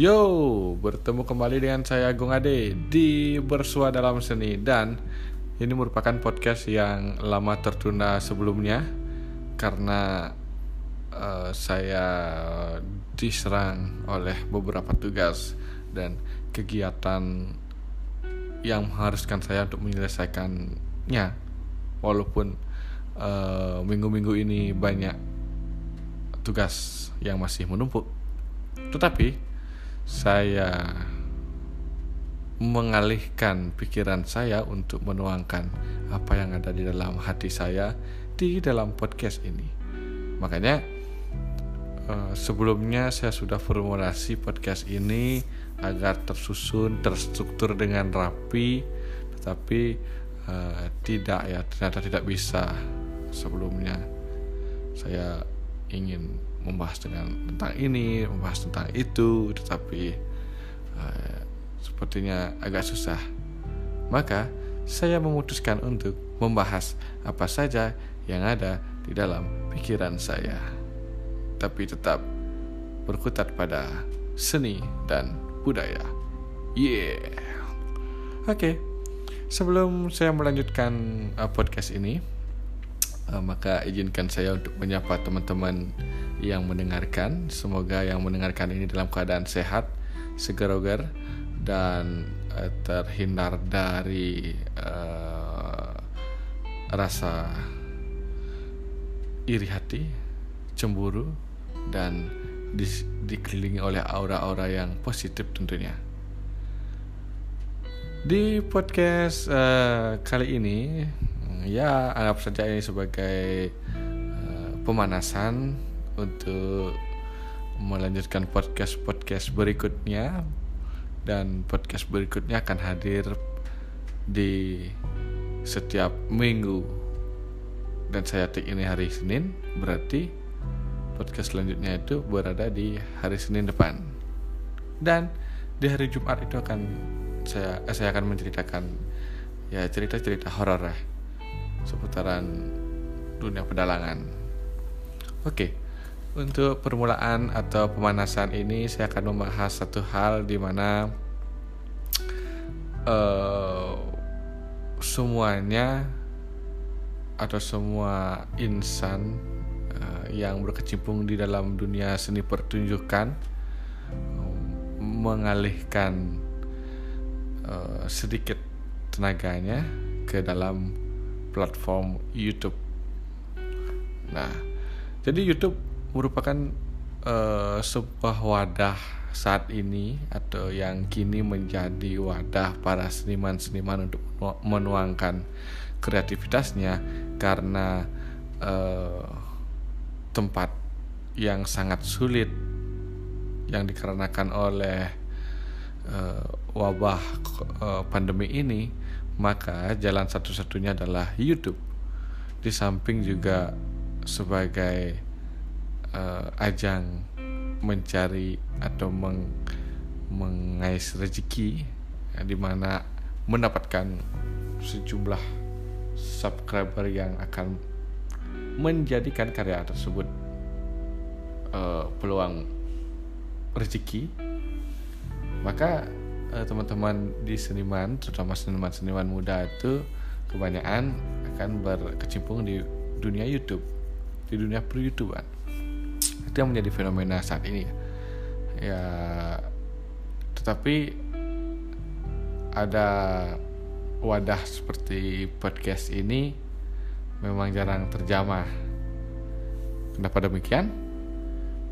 Yo, bertemu kembali dengan saya Agung Ade di Bersua Dalam Seni. Dan ini merupakan podcast yang lama tertunda sebelumnya karena uh, saya diserang oleh beberapa tugas dan kegiatan yang mengharuskan saya untuk menyelesaikannya. Walaupun uh, minggu-minggu ini banyak tugas yang masih menumpuk. Tetapi saya mengalihkan pikiran saya untuk menuangkan apa yang ada di dalam hati saya di dalam podcast ini. Makanya eh, sebelumnya saya sudah formulasi podcast ini agar tersusun, terstruktur dengan rapi, tetapi uh, tidak ya ternyata tidak bisa sebelumnya. Saya ingin membahas dengan tentang ini, membahas tentang itu, tetapi uh, sepertinya agak susah. Maka saya memutuskan untuk membahas apa saja yang ada di dalam pikiran saya. Tapi tetap berkutat pada seni dan budaya. Yeah. Oke. Okay. Sebelum saya melanjutkan uh, podcast ini, uh, maka izinkan saya untuk menyapa teman-teman yang mendengarkan. Semoga yang mendengarkan ini dalam keadaan sehat, segar-ogar dan uh, terhindar dari uh, rasa iri hati, cemburu dan di, dikelilingi oleh aura-aura yang positif tentunya. Di podcast uh, kali ini, ya anggap saja ini sebagai uh, pemanasan untuk melanjutkan podcast-podcast berikutnya. Dan podcast berikutnya akan hadir di setiap minggu. Dan saya tik ini hari Senin berarti podcast selanjutnya itu berada di hari Senin depan. Dan di hari Jumat itu akan saya eh, saya akan menceritakan ya cerita-cerita horor ya seputaran dunia pedalangan. Oke untuk permulaan atau pemanasan ini saya akan membahas satu hal di mana uh, semuanya atau semua insan uh, yang berkecimpung di dalam dunia seni pertunjukan mengalihkan uh, sedikit tenaganya ke dalam platform YouTube. Nah, jadi YouTube merupakan uh, sebuah wadah saat ini atau yang kini menjadi wadah para seniman-seniman untuk menuangkan kreativitasnya karena uh, tempat yang sangat sulit yang dikarenakan oleh uh, wabah uh, pandemi ini. Maka jalan satu-satunya adalah YouTube. Di samping juga sebagai uh, ajang mencari atau meng, mengais rezeki ya, di mana mendapatkan sejumlah subscriber yang akan menjadikan karya tersebut uh, peluang rezeki. Maka uh, teman-teman di seniman terutama seniman-seniman muda itu kebanyakan akan berkecimpung di dunia YouTube di dunia per YouTubean itu yang menjadi fenomena saat ini. Ya tetapi ada wadah seperti podcast ini memang jarang terjamah. Kenapa demikian?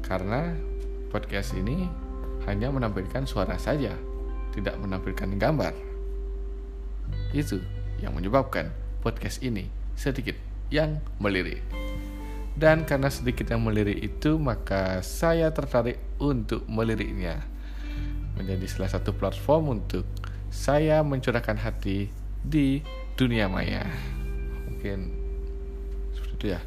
Karena podcast ini hanya menampilkan suara saja tidak menampilkan gambar. Itu yang menyebabkan podcast ini sedikit yang melirik dan karena sedikit yang melirik itu maka saya tertarik untuk meliriknya. Menjadi salah satu platform untuk saya mencurahkan hati di dunia maya. Mungkin seperti itu ya.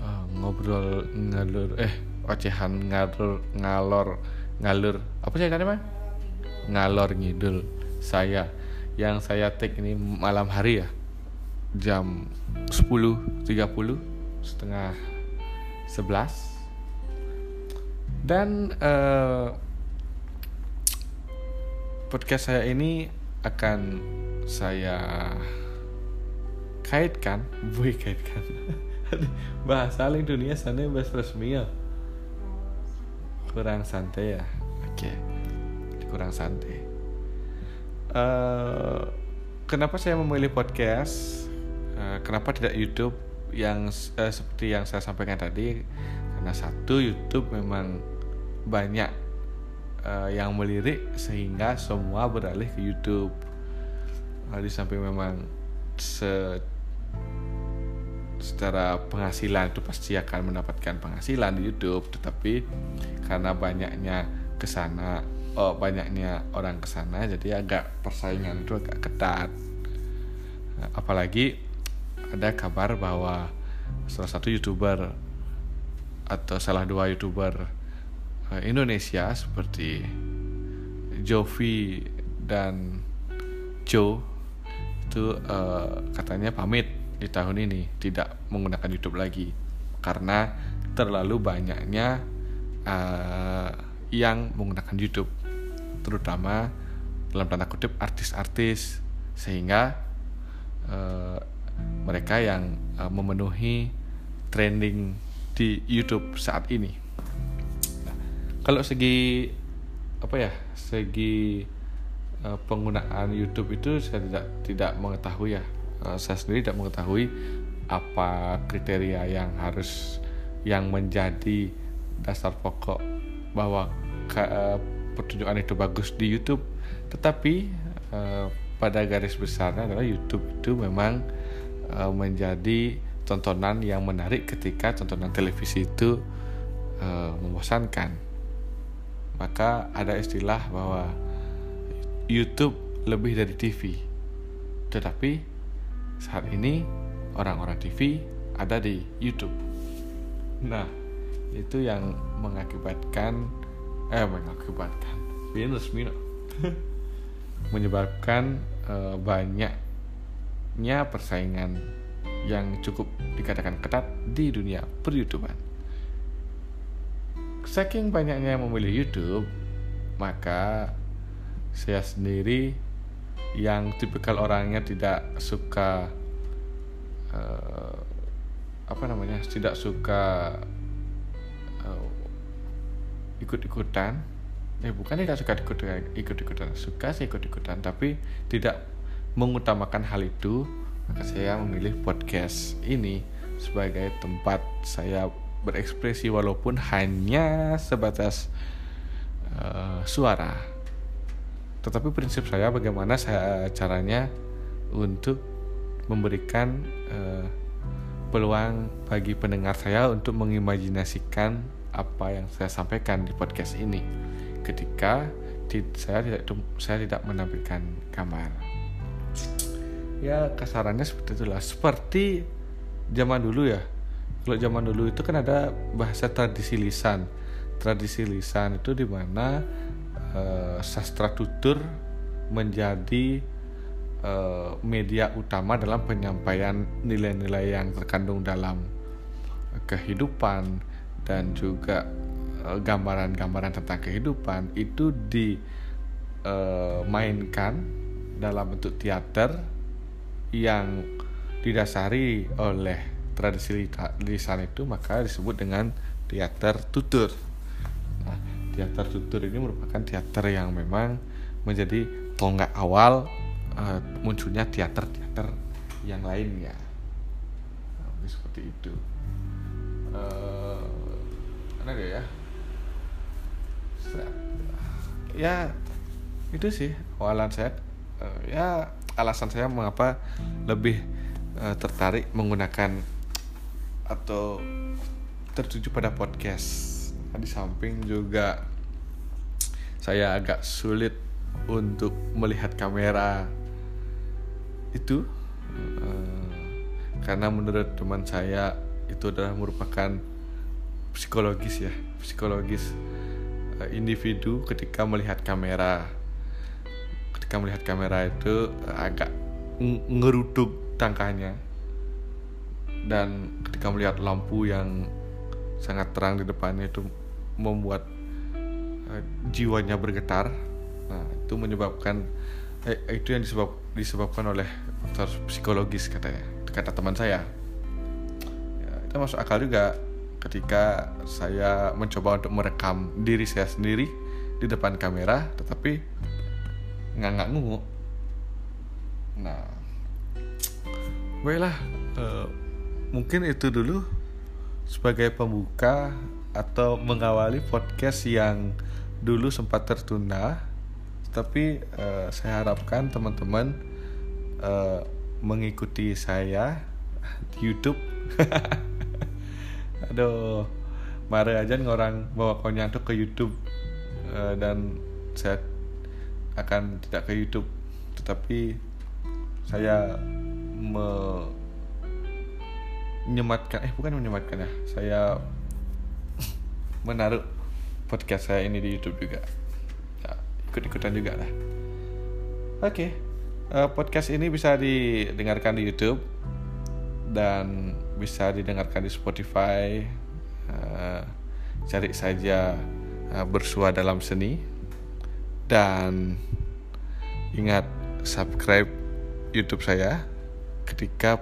Uh, ngobrol ngalur eh ocehan ngalur ngalor ngalur. Apa sih mah ngalor ngidul saya. Yang saya take ini malam hari ya. Jam 10.30 setengah sebelas dan uh, podcast saya ini akan saya kaitkan, boy kaitkan. bahasa lain dunia sana bahasa resmi ya. Kurang santai ya. Oke. Okay. Kurang santai. Uh, kenapa saya memilih podcast? Uh, kenapa tidak YouTube yang uh, seperti yang saya sampaikan tadi? Karena satu YouTube memang banyak uh, yang melirik sehingga semua beralih ke YouTube. Uh, di samping memang se secara penghasilan itu pasti akan mendapatkan penghasilan di YouTube, tetapi karena banyaknya ke sana oh, banyaknya orang ke sana jadi agak persaingan itu agak ketat apalagi ada kabar bahwa salah satu youtuber atau salah dua youtuber eh, Indonesia seperti Jovi dan Joe itu uh, katanya pamit di tahun ini tidak menggunakan YouTube lagi karena terlalu banyaknya uh, yang menggunakan YouTube terutama dalam tanda kutip artis-artis. Sehingga uh, mereka yang uh, memenuhi trending di YouTube saat ini. Nah, kalau segi apa ya segi uh, penggunaan YouTube itu saya tidak tidak mengetahui ya uh, saya sendiri tidak mengetahui apa kriteria yang harus yang menjadi dasar pokok bahwa uh, pertunjukan itu bagus di YouTube tetapi uh, pada garis besarnya adalah YouTube itu memang uh, menjadi tontonan yang menarik ketika tontonan televisi itu uh, membosankan. Maka ada istilah bahwa YouTube lebih dari TV tetapi saat ini orang-orang TV ada di YouTube. Nah itu yang mengakibatkan eh mengakibatkan minus minus menyebabkan uh, banyaknya persaingan yang cukup dikatakan ketat di dunia peryoutuban. Saking banyaknya yang memilih YouTube, maka saya sendiri yang tipikal orangnya tidak suka uh, apa namanya, tidak suka ikut-ikutan eh bukan tidak suka ikut-ikutan suka sih ikut-ikutan tapi tidak mengutamakan hal itu maka saya memilih podcast ini sebagai tempat saya berekspresi walaupun hanya sebatas uh, suara. Tetapi prinsip saya bagaimana saya caranya untuk memberikan uh, peluang bagi pendengar saya untuk mengimajinasikan apa yang saya sampaikan di podcast ini ketika saya tidak saya tidak menampilkan gambar ya kasarannya seperti itulah. Seperti zaman dulu ya. Kalau zaman dulu itu kan ada bahasa tradisi lisan. Tradisi lisan itu di mana uh, sastra tutur menjadi uh, media utama dalam penyampaian nilai-nilai yang terkandung dalam kehidupan dan juga eh, gambaran-gambaran tentang kehidupan itu dimainkan eh, dalam bentuk teater yang didasari oleh tradisi lisan itu maka disebut dengan teater tutur. Nah, teater tutur ini merupakan teater yang memang menjadi tonggak awal uh, munculnya teater-teater yang lainnya. Nah, seperti itu. Uh, ya ya itu sih awalan saya uh, ya alasan saya mengapa lebih uh, tertarik menggunakan atau tertuju pada podcast. Di samping juga saya agak sulit untuk melihat kamera itu uh, karena menurut teman saya itu adalah merupakan psikologis ya psikologis individu ketika melihat kamera ketika melihat kamera itu uh, agak ngeruduk tangkahnya. Dan ketika melihat lampu yang sangat terang di depannya itu membuat uh, jiwanya bergetar. Nah itu menyebabkan eh, itu yang disebab, disebabkan oleh faktor psikologis katanya kata teman saya. Ya, itu masuk akal juga ketika saya mencoba untuk merekam diri saya sendiri di depan kamera tetapi nggak nggak ngungu nah. Baiklah uh, mungkin itu dulu sebagai pembuka atau mengawali podcast yang dulu sempat tertunda. Tapi uh, saya harapkan teman-teman uh, mengikuti saya di YouTube. Aduh marah aja ngorang bawa konyak tuh ke YouTube. Uh, dan saya akan tidak ke YouTube tetapi saya menyematkan eh bukan menyematkan ya. Saya menaruh podcast saya ini di YouTube juga. Ya, ikut-ikutan juga lah. Oke okay. uh, podcast ini bisa didengarkan di YouTube dan bisa didengarkan di Spotify. Uh, cari saja uh, bersua dalam seni dan ingat subscribe YouTube saya ketika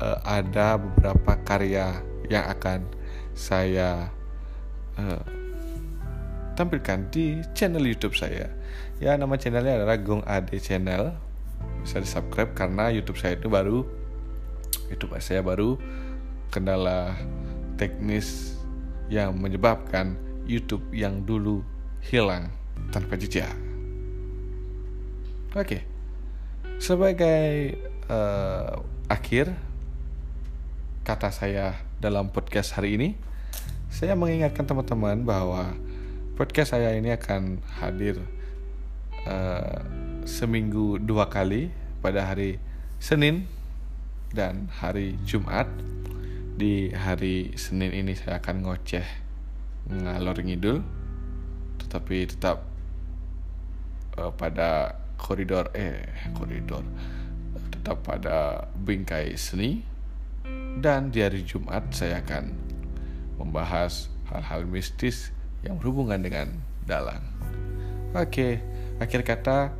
uh, ada beberapa karya yang akan saya uh, tampilkan di channel YouTube saya. Ya nama channelnya adalah Gong Ade Channel. Bisa di subscribe karena YouTube saya itu baru YouTube saya baru kendala teknis yang menyebabkan YouTube yang dulu hilang tanpa jejak. Oke, sebagai uh, akhir kata saya dalam podcast hari ini, saya mengingatkan teman-teman bahwa podcast saya ini akan hadir uh, seminggu dua kali pada hari Senin dan hari Jumat. Di hari Senin ini saya akan ngoceh ngalor ngidul, tetapi tetap uh, pada koridor eh koridor tetap pada bingkai seni dan di hari Jumat saya akan membahas hal-hal mistis yang berhubungan dengan dalang. Oke, akhir kata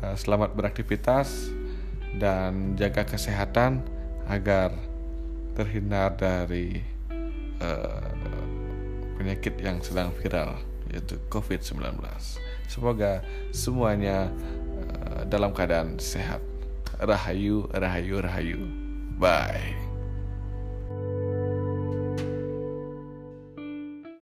eh, selamat beraktivitas dan jaga kesehatan agar terhindar dari uh, penyakit yang sedang viral yaitu COVID-19. Semoga semuanya uh, dalam keadaan sehat. Rahayu, rahayu, rahayu. Bye.